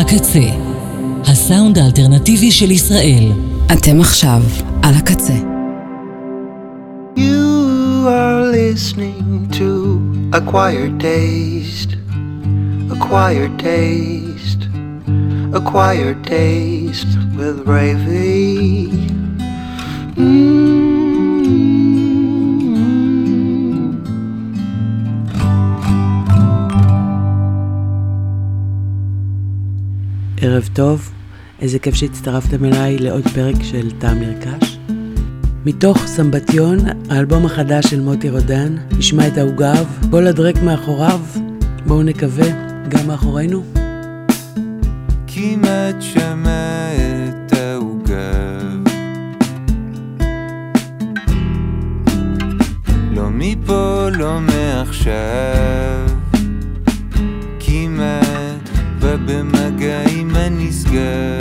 הקצה, הסאונד האלטרנטיבי של ישראל. אתם עכשיו על הקצה. You are listening to Acquired Taste, Acquired Taste, Acquired Taste with Ravy. Mm. ערב טוב, איזה כיף שהצטרפתם אליי לעוד פרק של טעם נרכש. מתוך סמבטיון, האלבום החדש של מוטי רודן, נשמע את העוגב, כל הדרק מאחוריו, בואו נקווה, גם מאחורינו. כמעט שמע את העוגב לא מפה, לא מעכשיו כמעט בא במגע tastes good.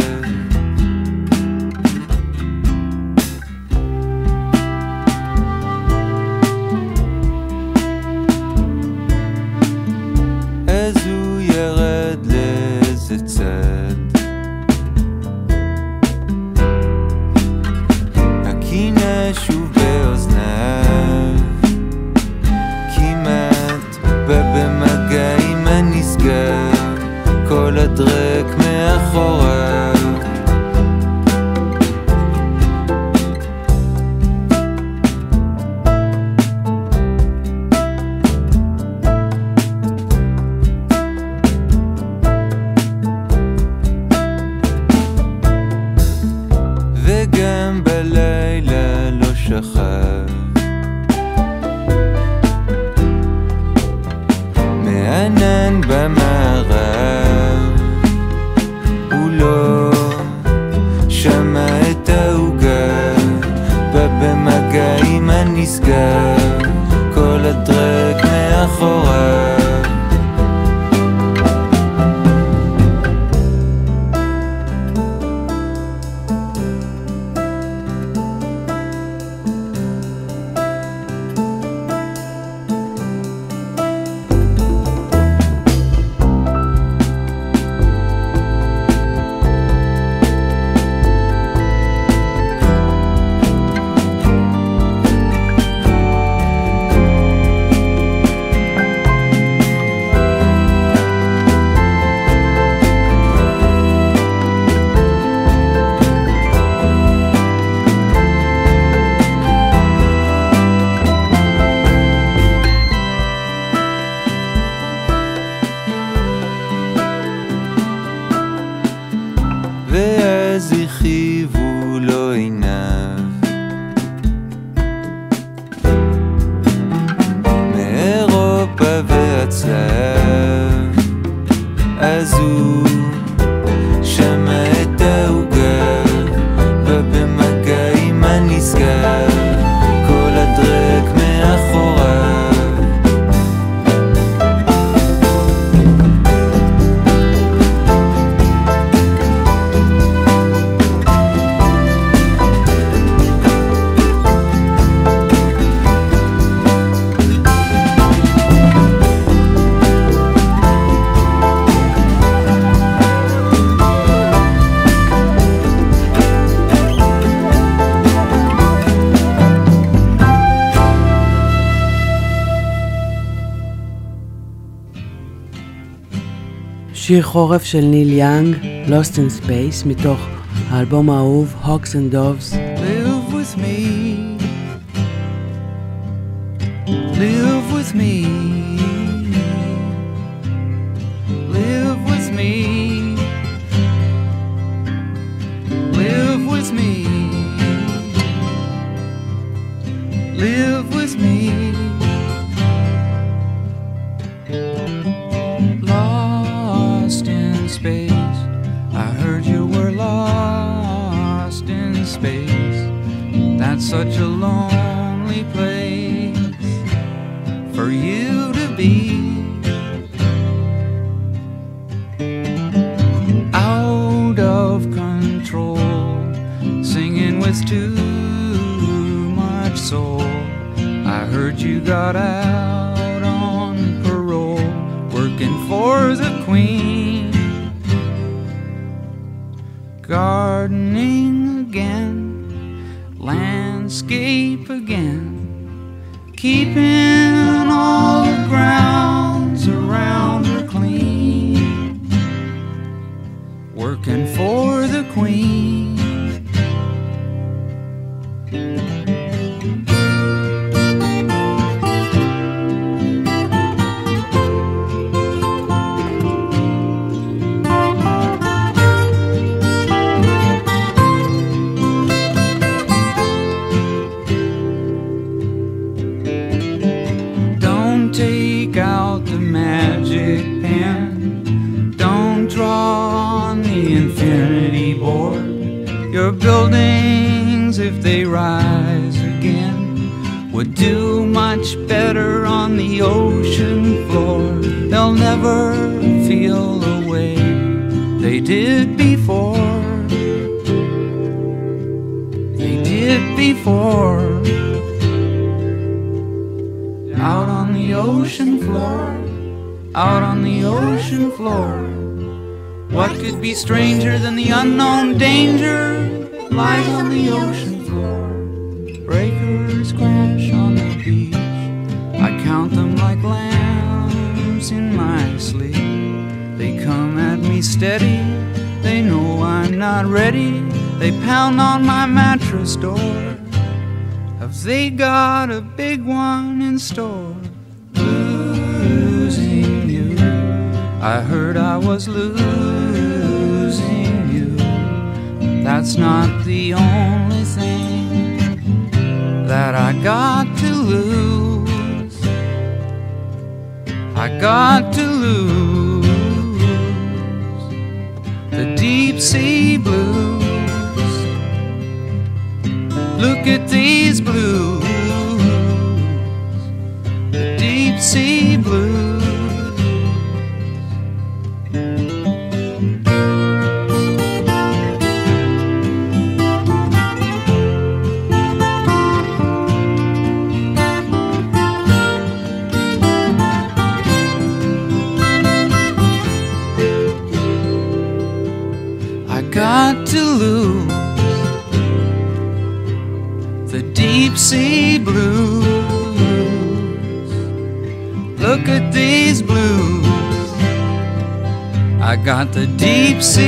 שיר חורף של ניל יאנג, Lost in Space, מתוך האלבום האהוב Hawks and Doves. keep seeing.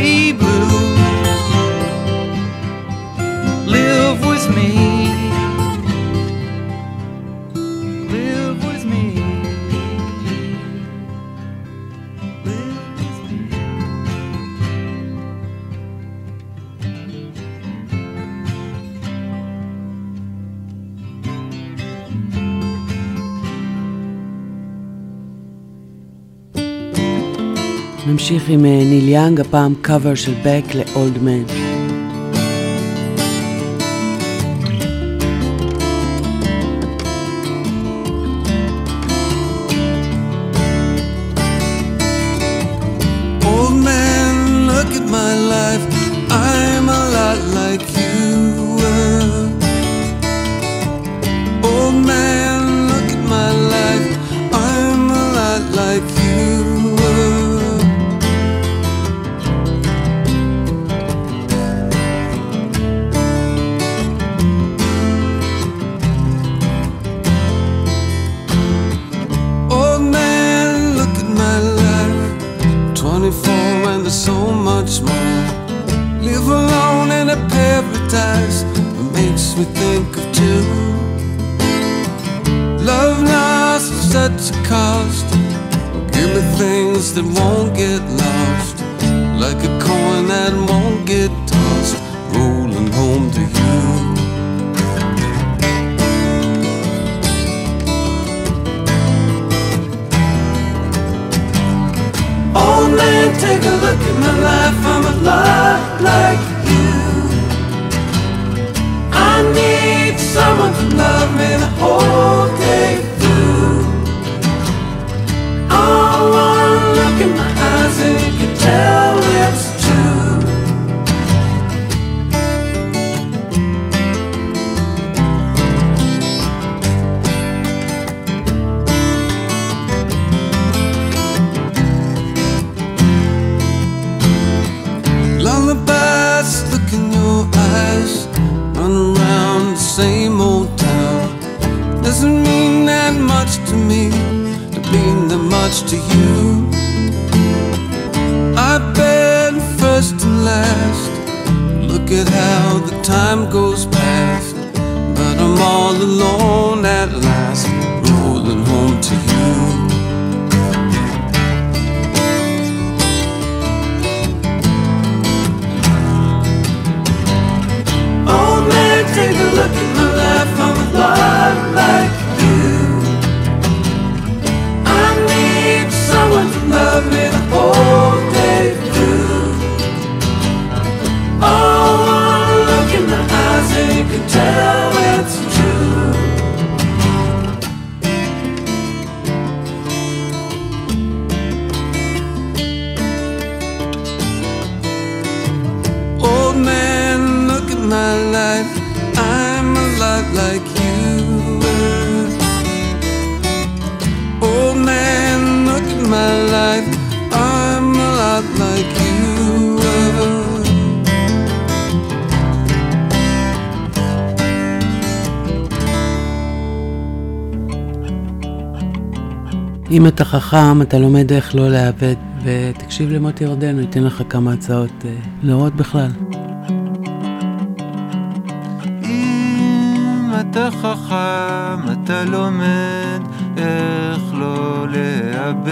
נמשיך עם אה, ניל יאנג, הפעם קאבר של בק לאולד מן. makes me think of two. Love lost at such a cost. Give me things that won't get lost, like a coin that won't get tossed, rolling home to you. Old man, take a look at my life. I'm a lot like I need someone to love me and hold. Look at how the time goes past. But I'm all alone אם אתה חכם, אתה לומד איך לא לאבד, ותקשיב למוטי ירדן, הוא ייתן לך כמה הצעות אה, לראות בכלל. אתה חכם, אתה לומד איך לא לאבד.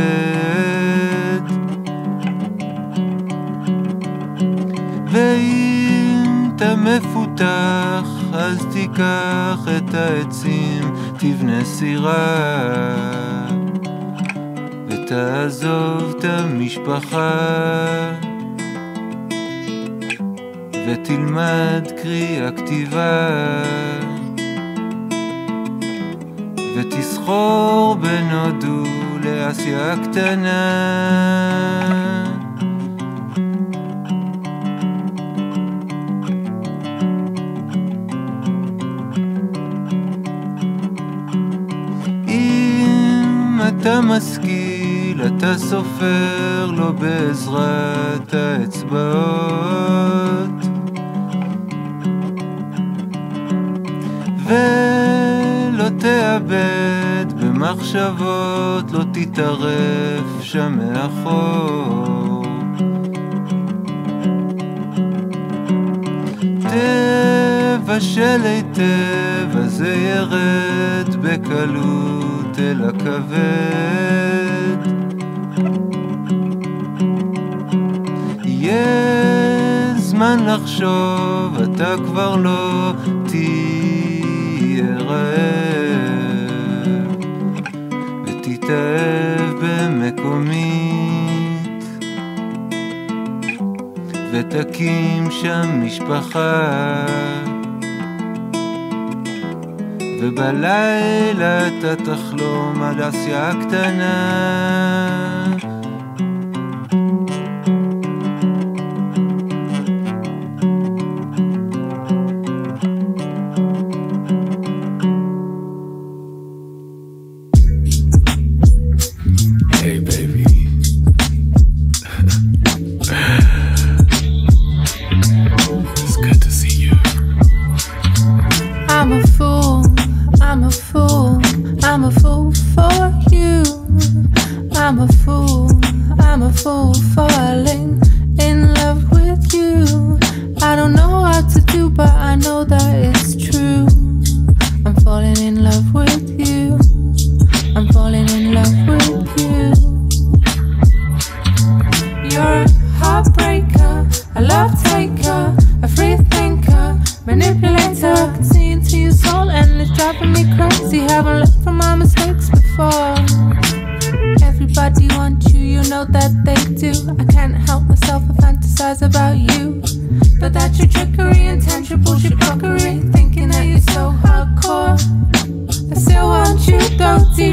ואם אתה מפותח, אז תיקח את העצים, תבנה סירה. ותעזוב את המשפחה. ותלמד קריאה כתיבה. ותסחור בין הודו לאסיה הקטנה. אתה משכיל, אתה סופר לו בעזרת האצבעות. ו... תאבד במחשבות, לא תתערף שם מאחור. תבשל היטב, אז זה ירד בקלות אל הכבד. זמן לחשוב, אתה כבר לא תהיה רעב. תתאהב במקומית. ותקים שם משפחה. ובלילה אתה תחלום על אסיה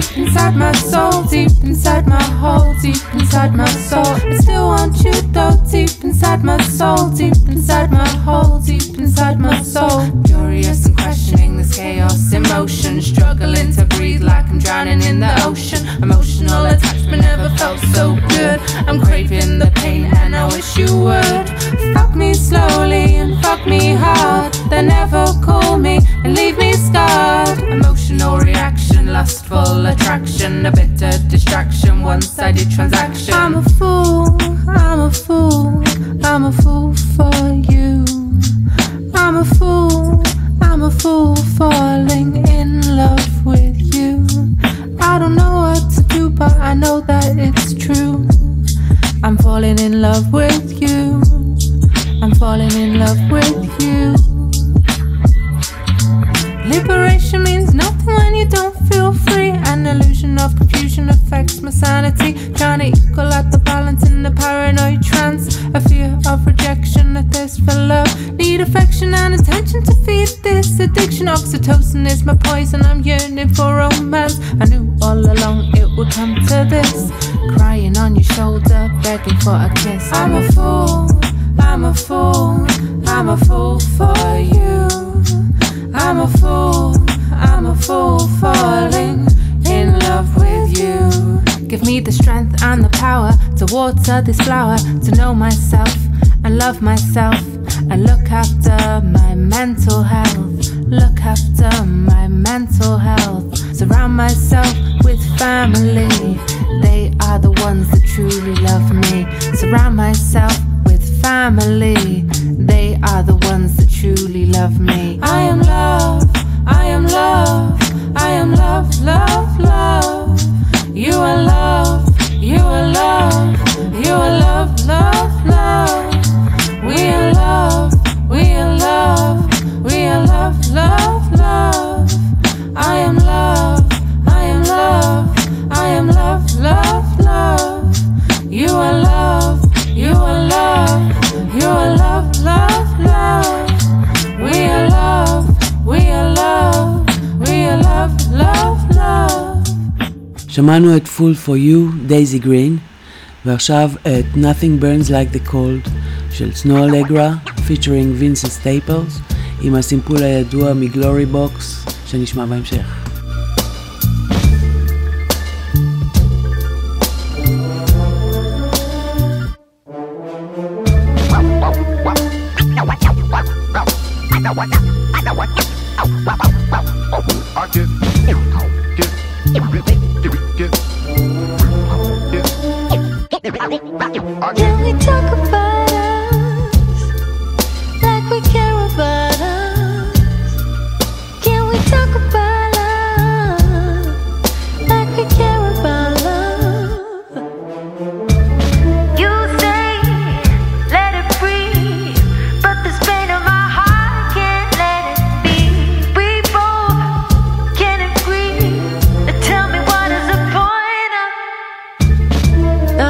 deep inside my soul, deep inside my hole, deep inside my soul. I still want you though, deep inside my soul, deep inside my hole, deep inside my soul. Curious and questioning this chaos emotion, struggling to breathe like I'm drowning in the ocean. Emotional attachment never felt so good. I'm craving the pain and I wish you would. Fuck me slowly and fuck me hard, then never call me and leave me scarred. Emotional reaction lustful attraction, a bitter distraction, one sided transaction. I'm a fool, I'm a fool, I'm a fool for you. I'm a fool, I'm a fool falling in love with you. I don't know what to do, but I know that it's true. I'm falling in love with you. I'm falling in love with you. Liberation means nothing when you don't feel free. An illusion of confusion affects my sanity. Trying to equal out the balance in the paranoid trance. A fear of rejection, a thirst for love. Need affection and attention to feed this addiction. Oxytocin is my poison, I'm yearning for romance. I knew all along it would come to this. Crying on your shoulder, begging for a kiss. I'm a fool, I'm a fool, I'm a fool for you. I'm a fool, I'm a fool falling in love with you. Give me the strength and the power to water this flower, to know myself and love myself, and look after my mental health. Look after my mental health. Surround myself with family, they are the ones that truly love me. Surround myself family, they are the ones that truly love me. I am love, I am love, I am love, love, love. You are love, you are love, you are love, love, love. We are love, we are love, we are love, love, love. I am שמענו את Full for You, דייזי גרין, ועכשיו את Nothing Burns Like the Cold של סנו אלגרה, פיצ'רינג וינסה סטייפלס, עם הסימפול הידוע מגלורי בוקס, שנשמע בהמשך.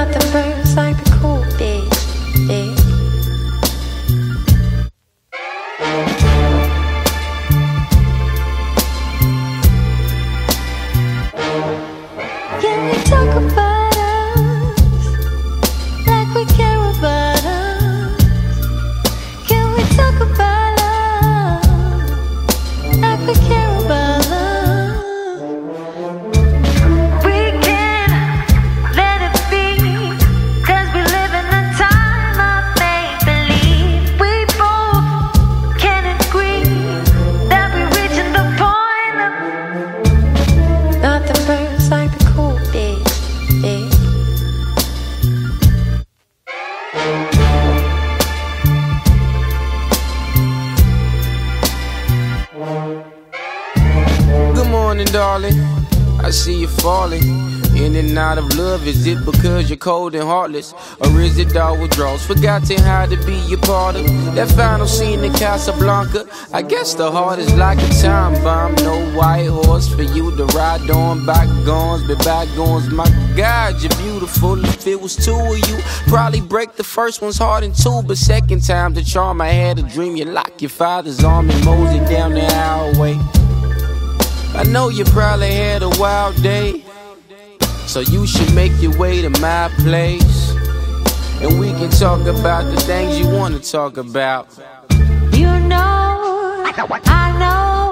Of nothing burns and heartless? Or is it all withdrawals? Forgotten how to be a part of that final scene in Casablanca. I guess the heart is like a time bomb. No white horse for you to ride on. Bygones, be bygones. My God, you're beautiful. If it was two of you, probably break the first one's heart in two. But second time, the charm I had a dream. You lock your father's arm and mosey down the hallway. I know you probably had a wild day. So you should make your way to my place. And we can talk about the things you want to talk about. You know, I know,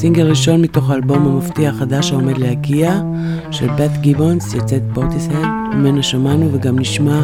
סינגל ראשון מתוך האלבום המפתיע החדש העומד להגיע, של בת גיבונס, יוצאת פורטיסהד, ממנו שמענו וגם נשמע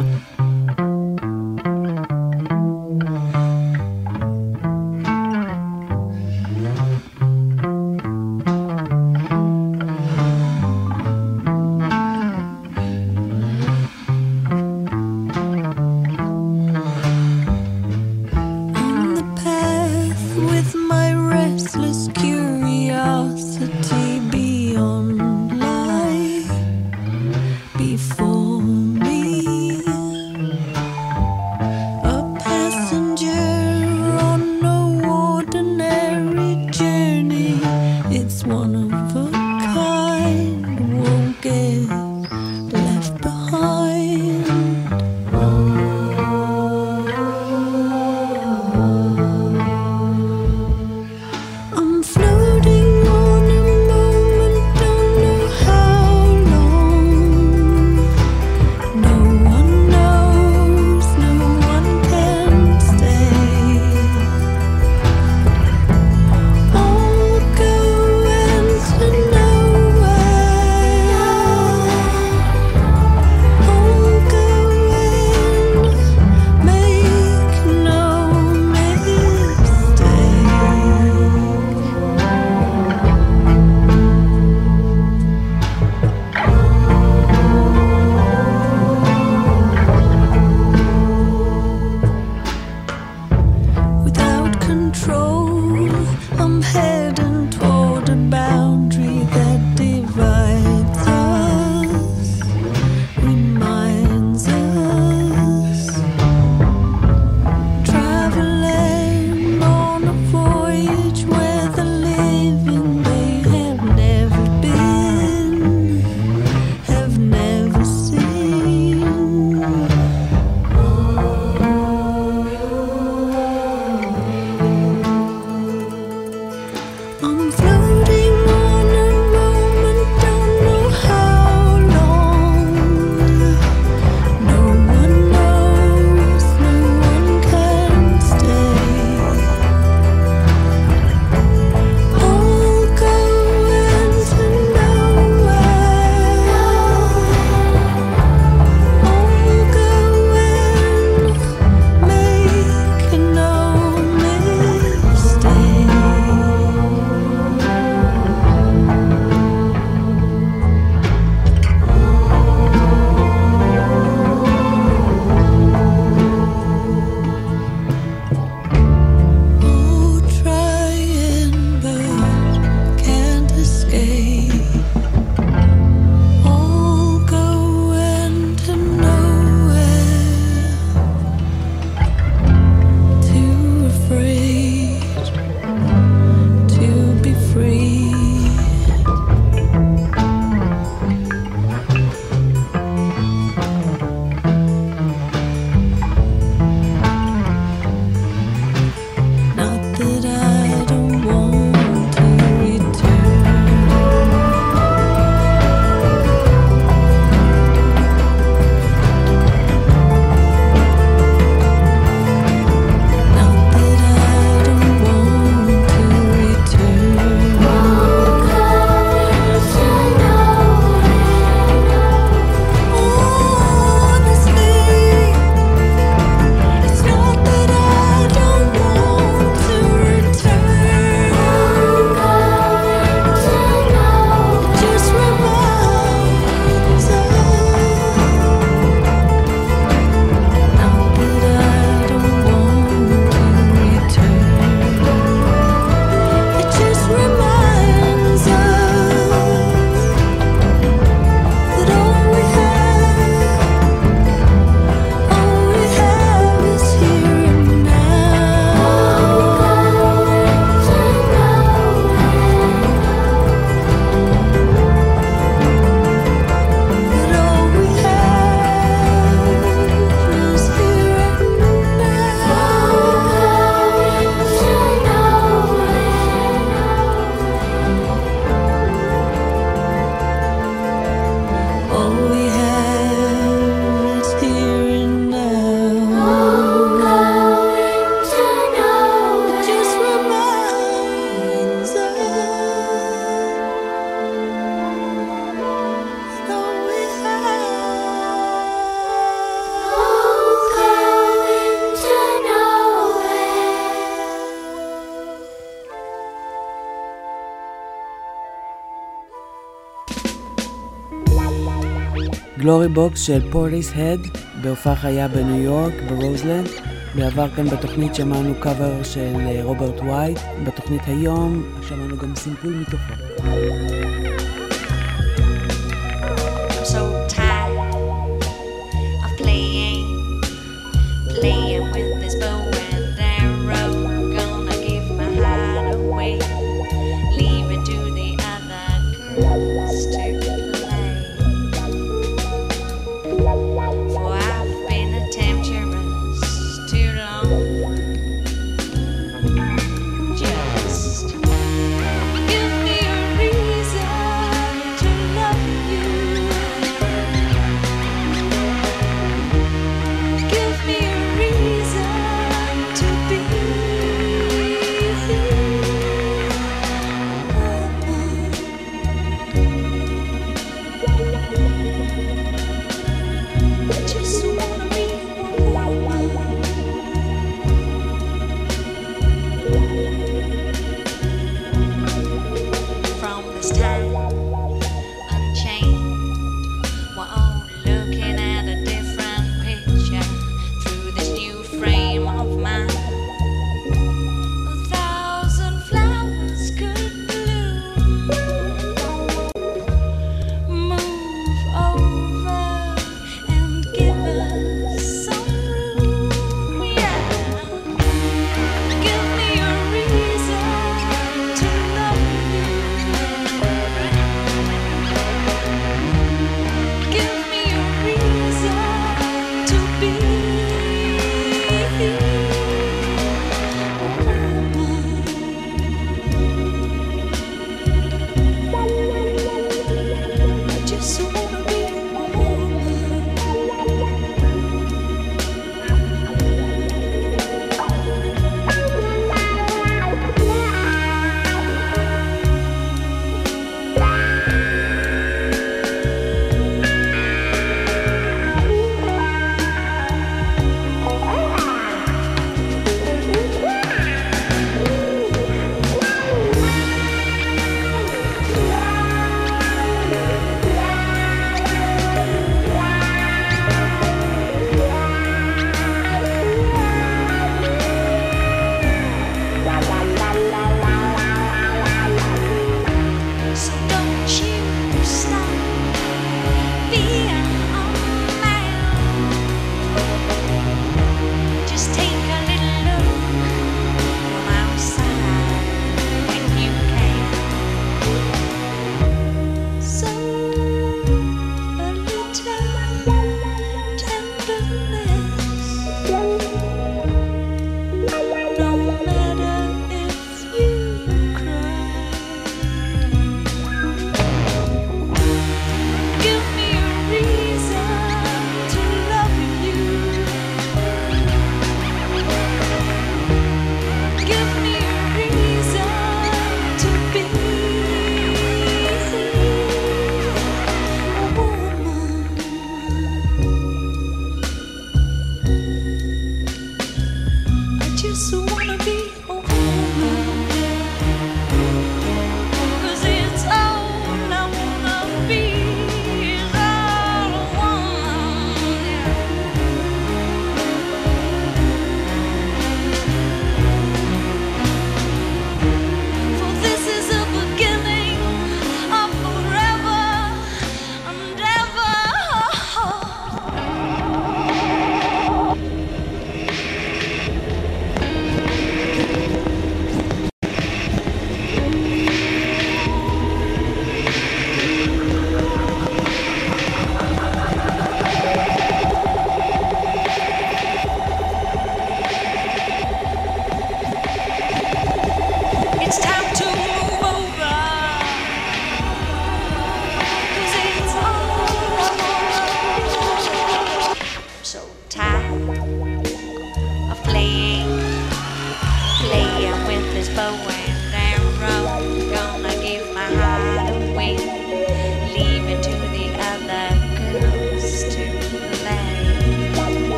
גלורי בוקס של פורטיס הד, בהופעה חיה בניו יורק, ברוזלנד. בעבר כאן בתוכנית שמענו קאבר של אה, רוברט וייט, בתוכנית היום שמענו גם סימפול מתוכו.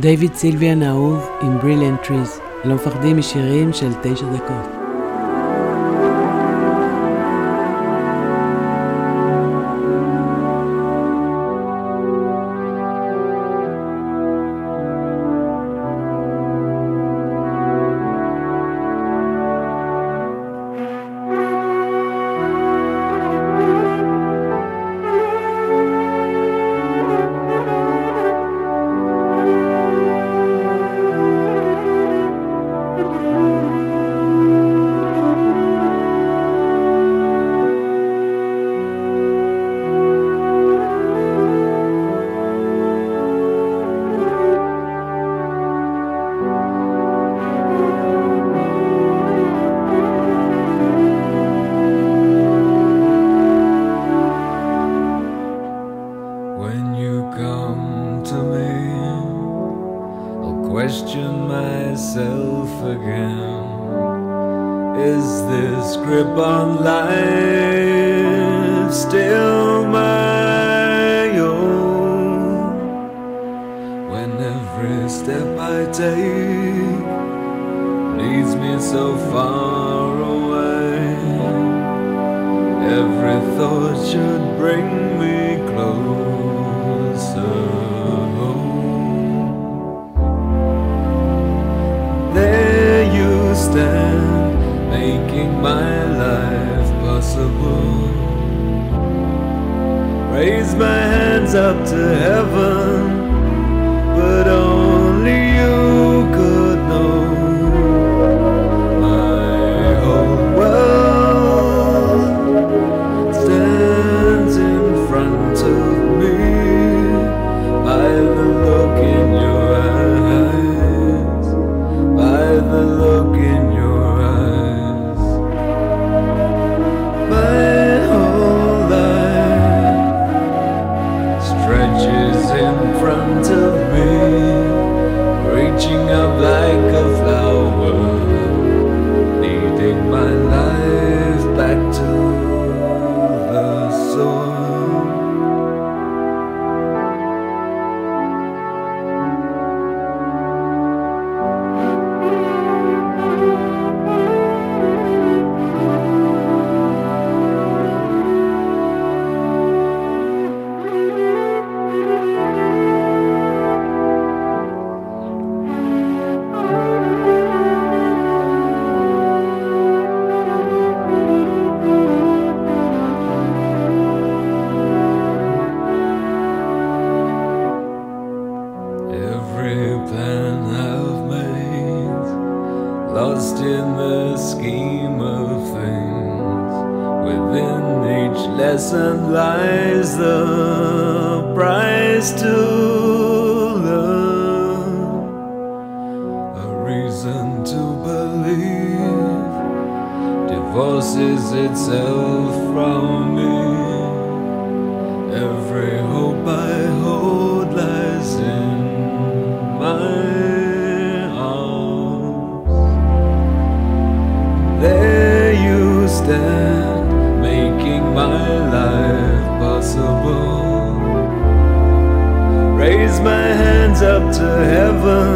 דייוויד סילביאן האהוב עם בריליאנט טריז, לא מפחדים משירים של תשע דקות. making my life possible. Raise my hands up to heaven. divorces itself from me. Every hope I hold lies in my arms. There you stand, making my life possible. Raise my hands up to heaven.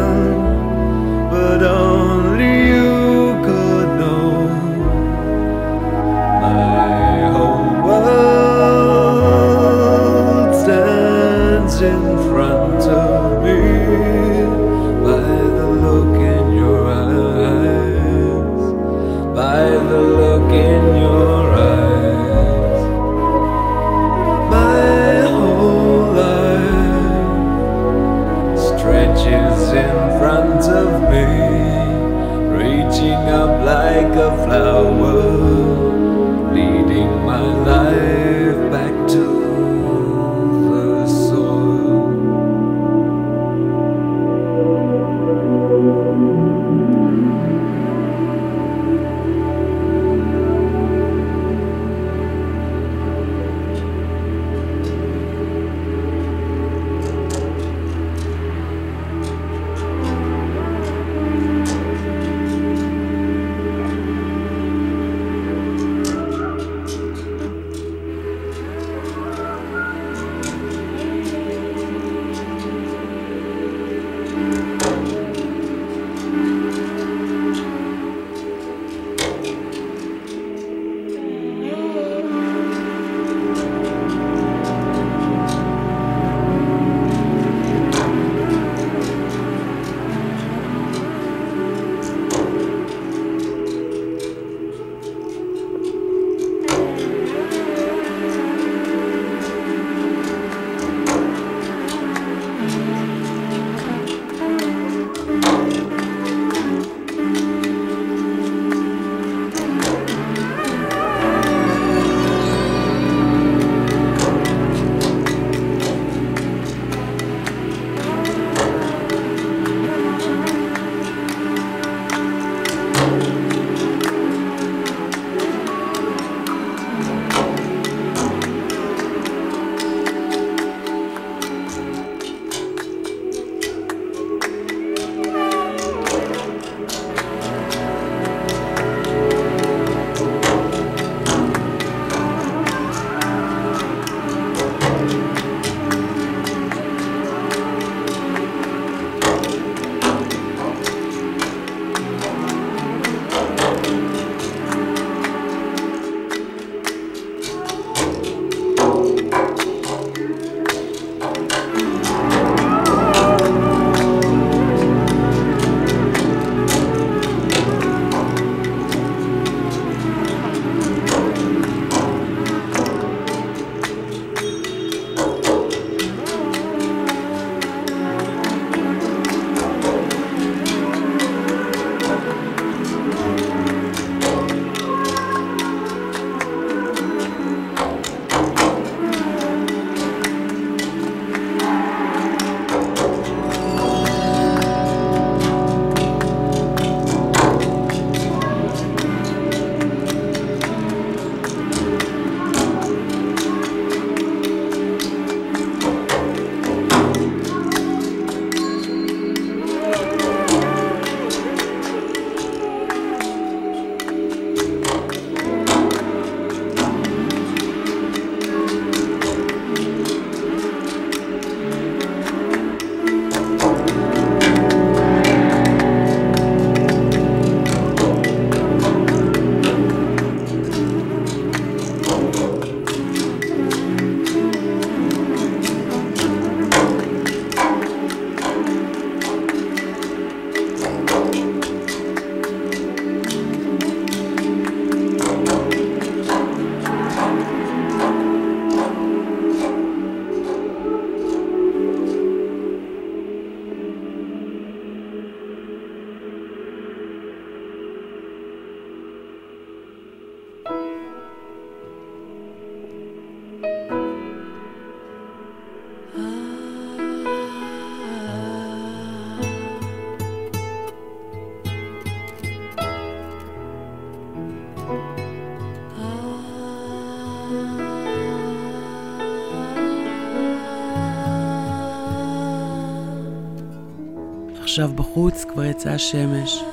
בחוץ כבר יצאה השמש,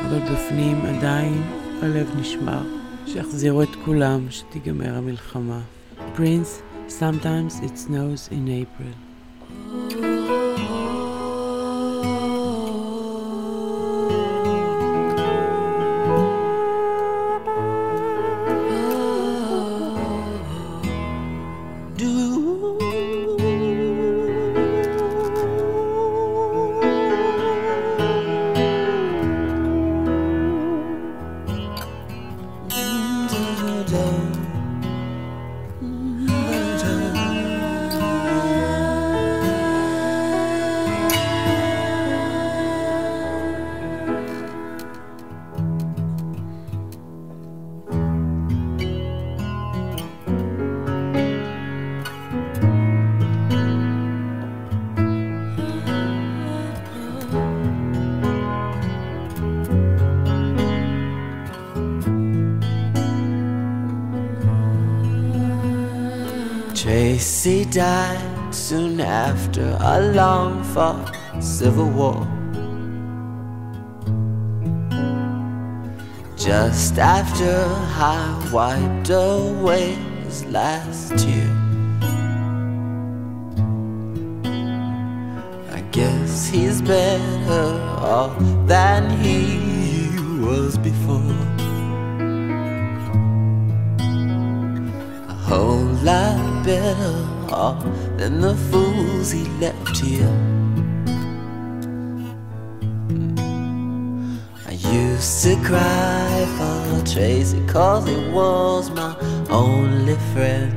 אבל בפנים עדיין הלב נשמר. שיחזירו את כולם, שתיגמר המלחמה. פרינס, sometimes it snows in April. Tracy died soon after a long fought civil war. Just after I wiped away his last tear. I guess he's better off than he was before. Off than the fools he left here. I used to cry for Tracy cause he was my only friend.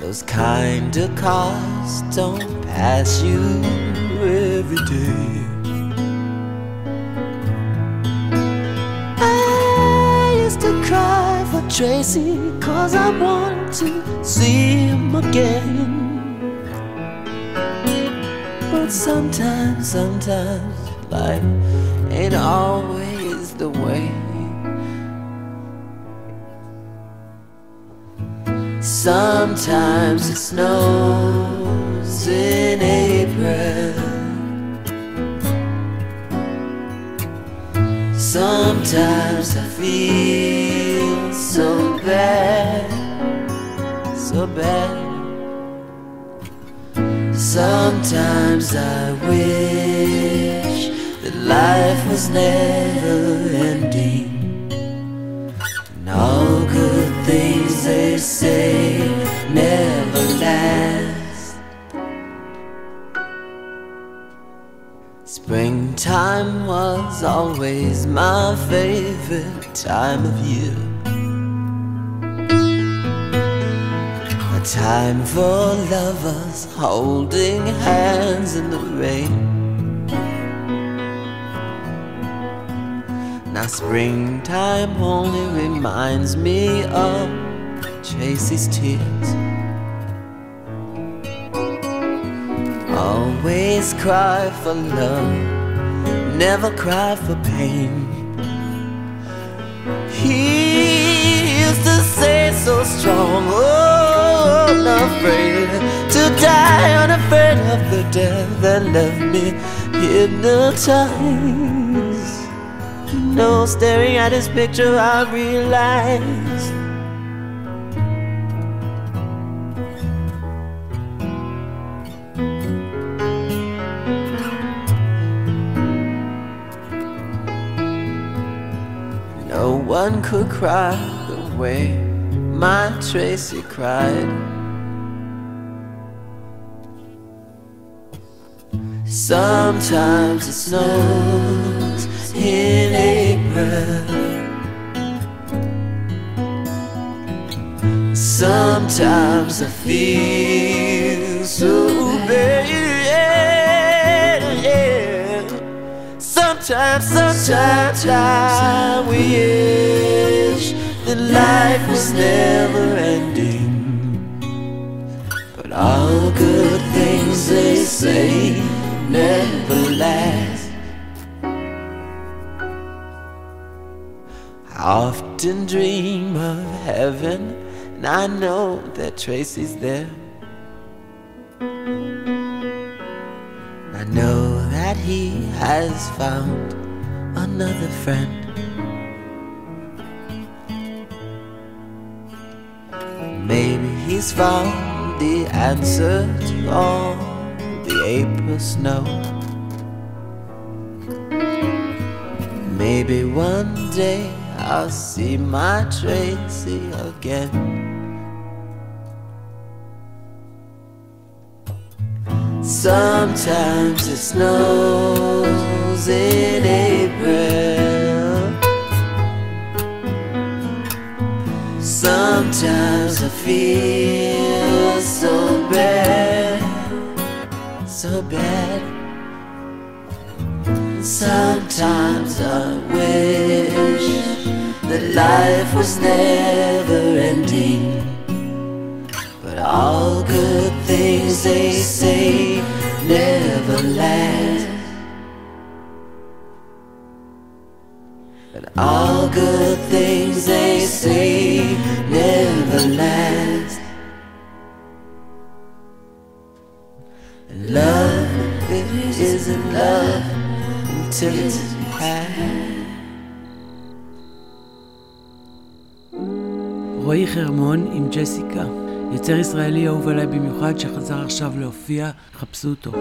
Those kind of cars don't pass you every day. Tracy cause I want to see him again. But sometimes, sometimes life ain't always the way. Sometimes it snows in April. Sometimes I feel bad, so bad. Sometimes I wish that life was never ending. And all good things they say never last. Springtime was always my favorite time of year. Time for lovers holding hands in the rain. Now, springtime only reminds me of Tracy's tears. Always cry for love, never cry for pain. He used to say so strong, oh, unafraid to die, unafraid of the death that left me hypnotized. Know, staring at his picture, I realized. No one could cry the way my Tracy cried. Sometimes it snows in April. Sometimes I feel so bad. Sometimes, sometimes I wish that life was never ending. But all good things they say never last. I often dream of heaven, and I know that Tracy's there. I know that he has found another friend. Maybe he's found the answer to all the April snow. Maybe one day I'll see my Tracy again. Sometimes it snows in April. Sometimes I feel so bad. Sometimes I wish that life was never ending. But all good things they say never last. And all good things they say never last. Love, it isn't love until it's past. רועי חרמון עם ג'סיקה. יוצר ישראלי אהוב עליי במיוחד שחזר עכשיו להופיע, חפשו אותו.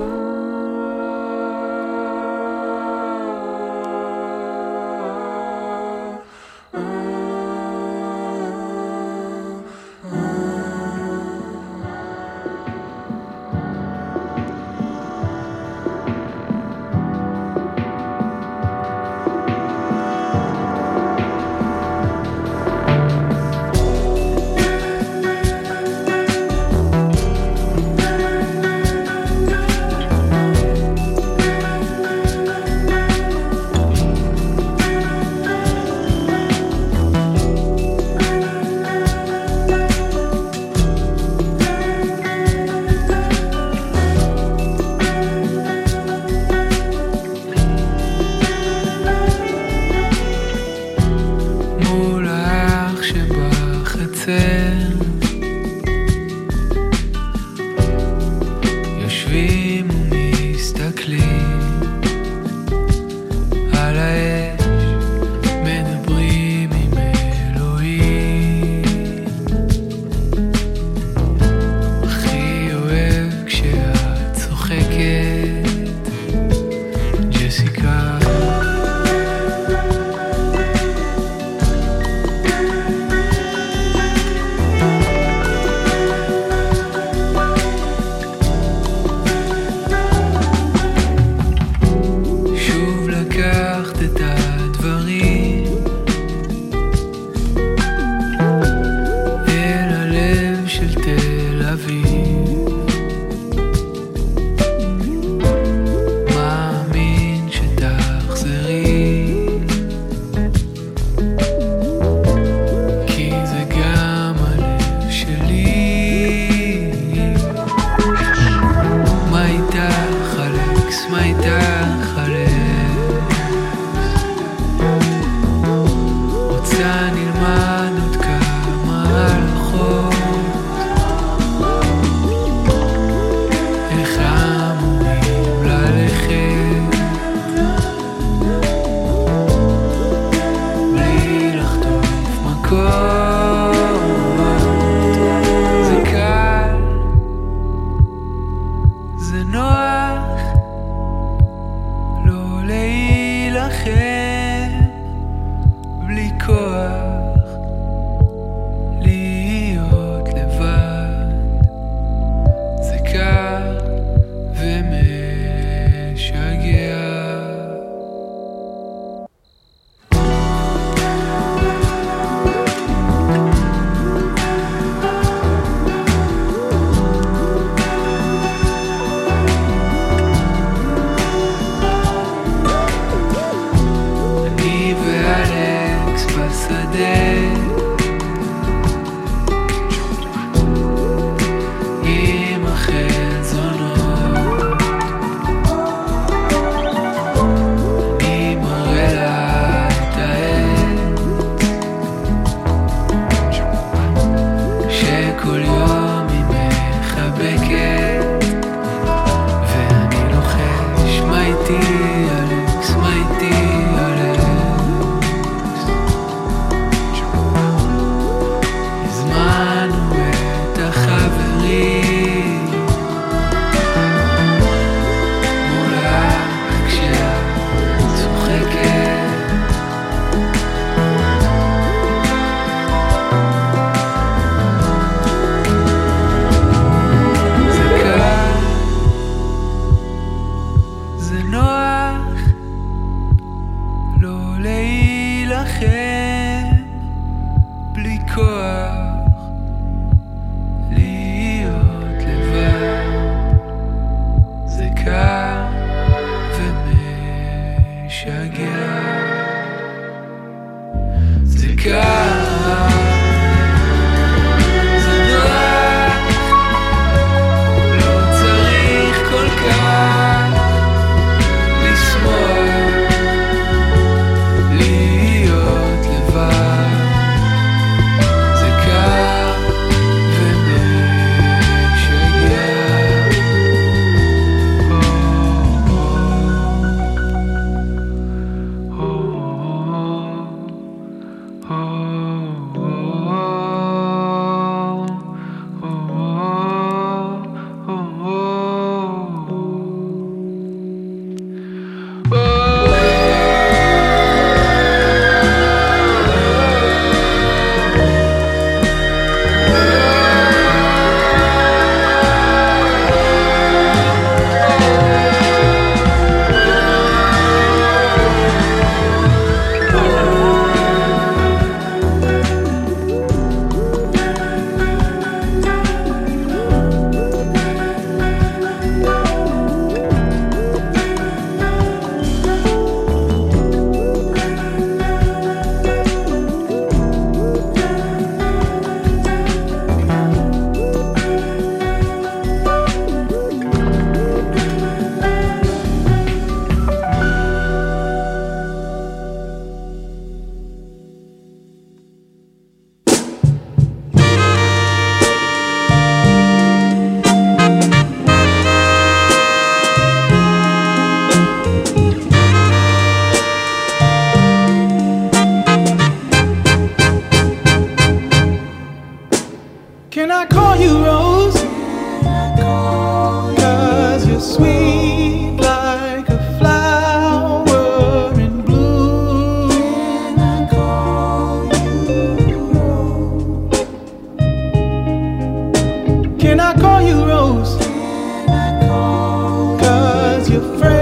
Cause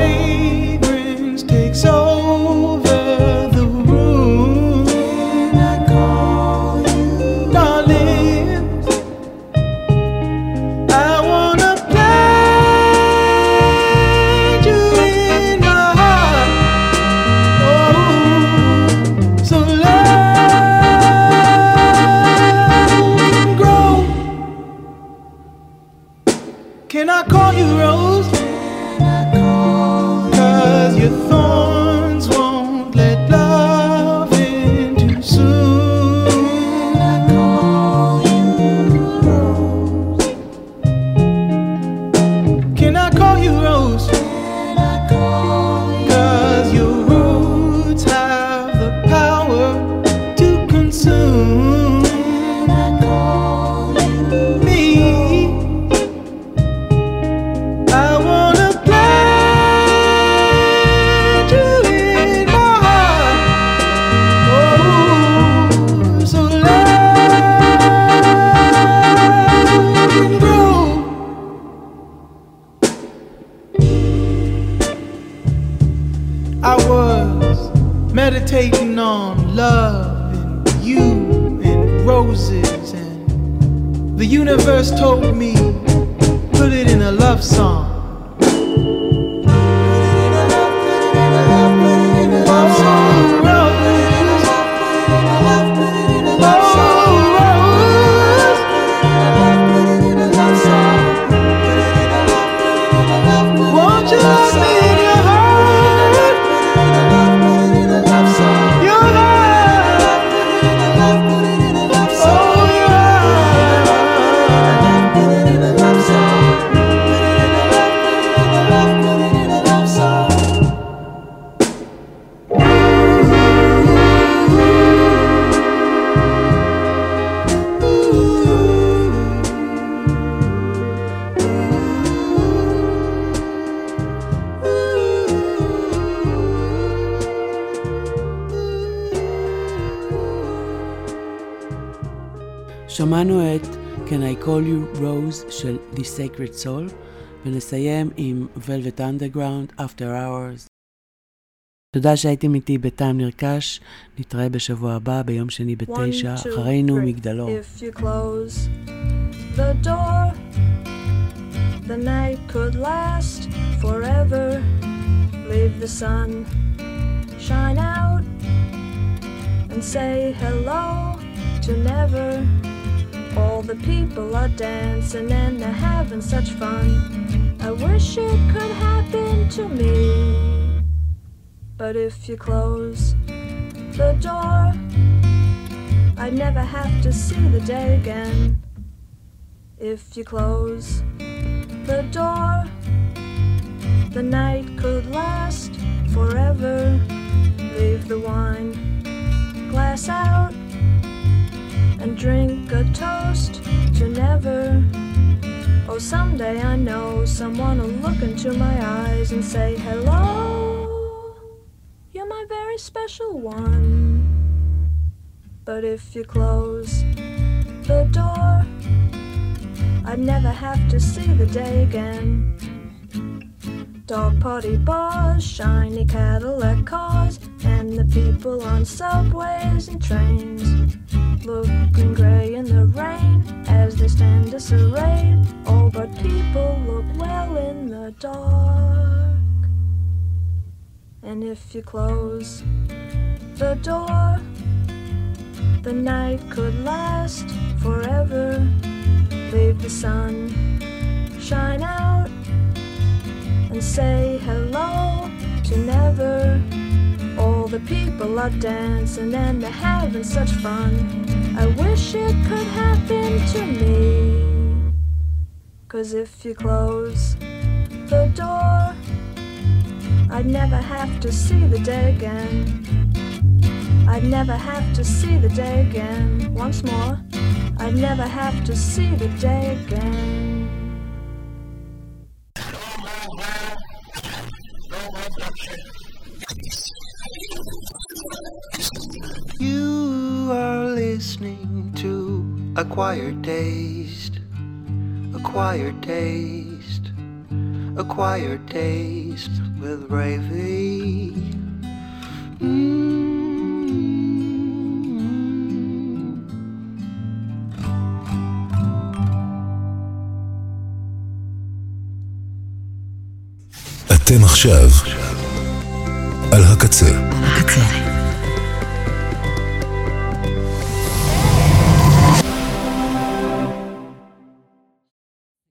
Call You Rose של The Sacred Soul, ונסיים עם Velvet Underground After Hours. תודה שהייתם איתי בטעם נרכש, נתראה בשבוע הבא ביום שני בתשע, One, two, אחרינו three. מגדלור. If you close the door, the night could last forever. Leave the sun shine out and say hello to never. All the people are dancing and they're having such fun. I wish it could happen to me. But if you close the door, I'd never have to see the day again. If you close the door, the night could last forever. Leave the wine glass out and drink a toast to never. Oh, someday I know someone will look into my eyes and say, Hello, you're my very special one. But if you close the door, I'd never have to see the day again. Dog party bars, shiny Cadillac cars, and the people on subways and trains. Looking grey in the rain as they stand disarrayed. Oh, but people look well in the dark. And if you close the door, the night could last forever. Leave the sun shine out and say hello to never. The people are dancing and they're having such fun. I wish it could happen to me. Cause if you close the door, I'd never have to see the day again. I'd never have to see the day again. Once more. I'd never have to see the day again. acquired taste, acquired taste, acquired taste with gravy. אתם עכשיו על הקצה. על הקצה.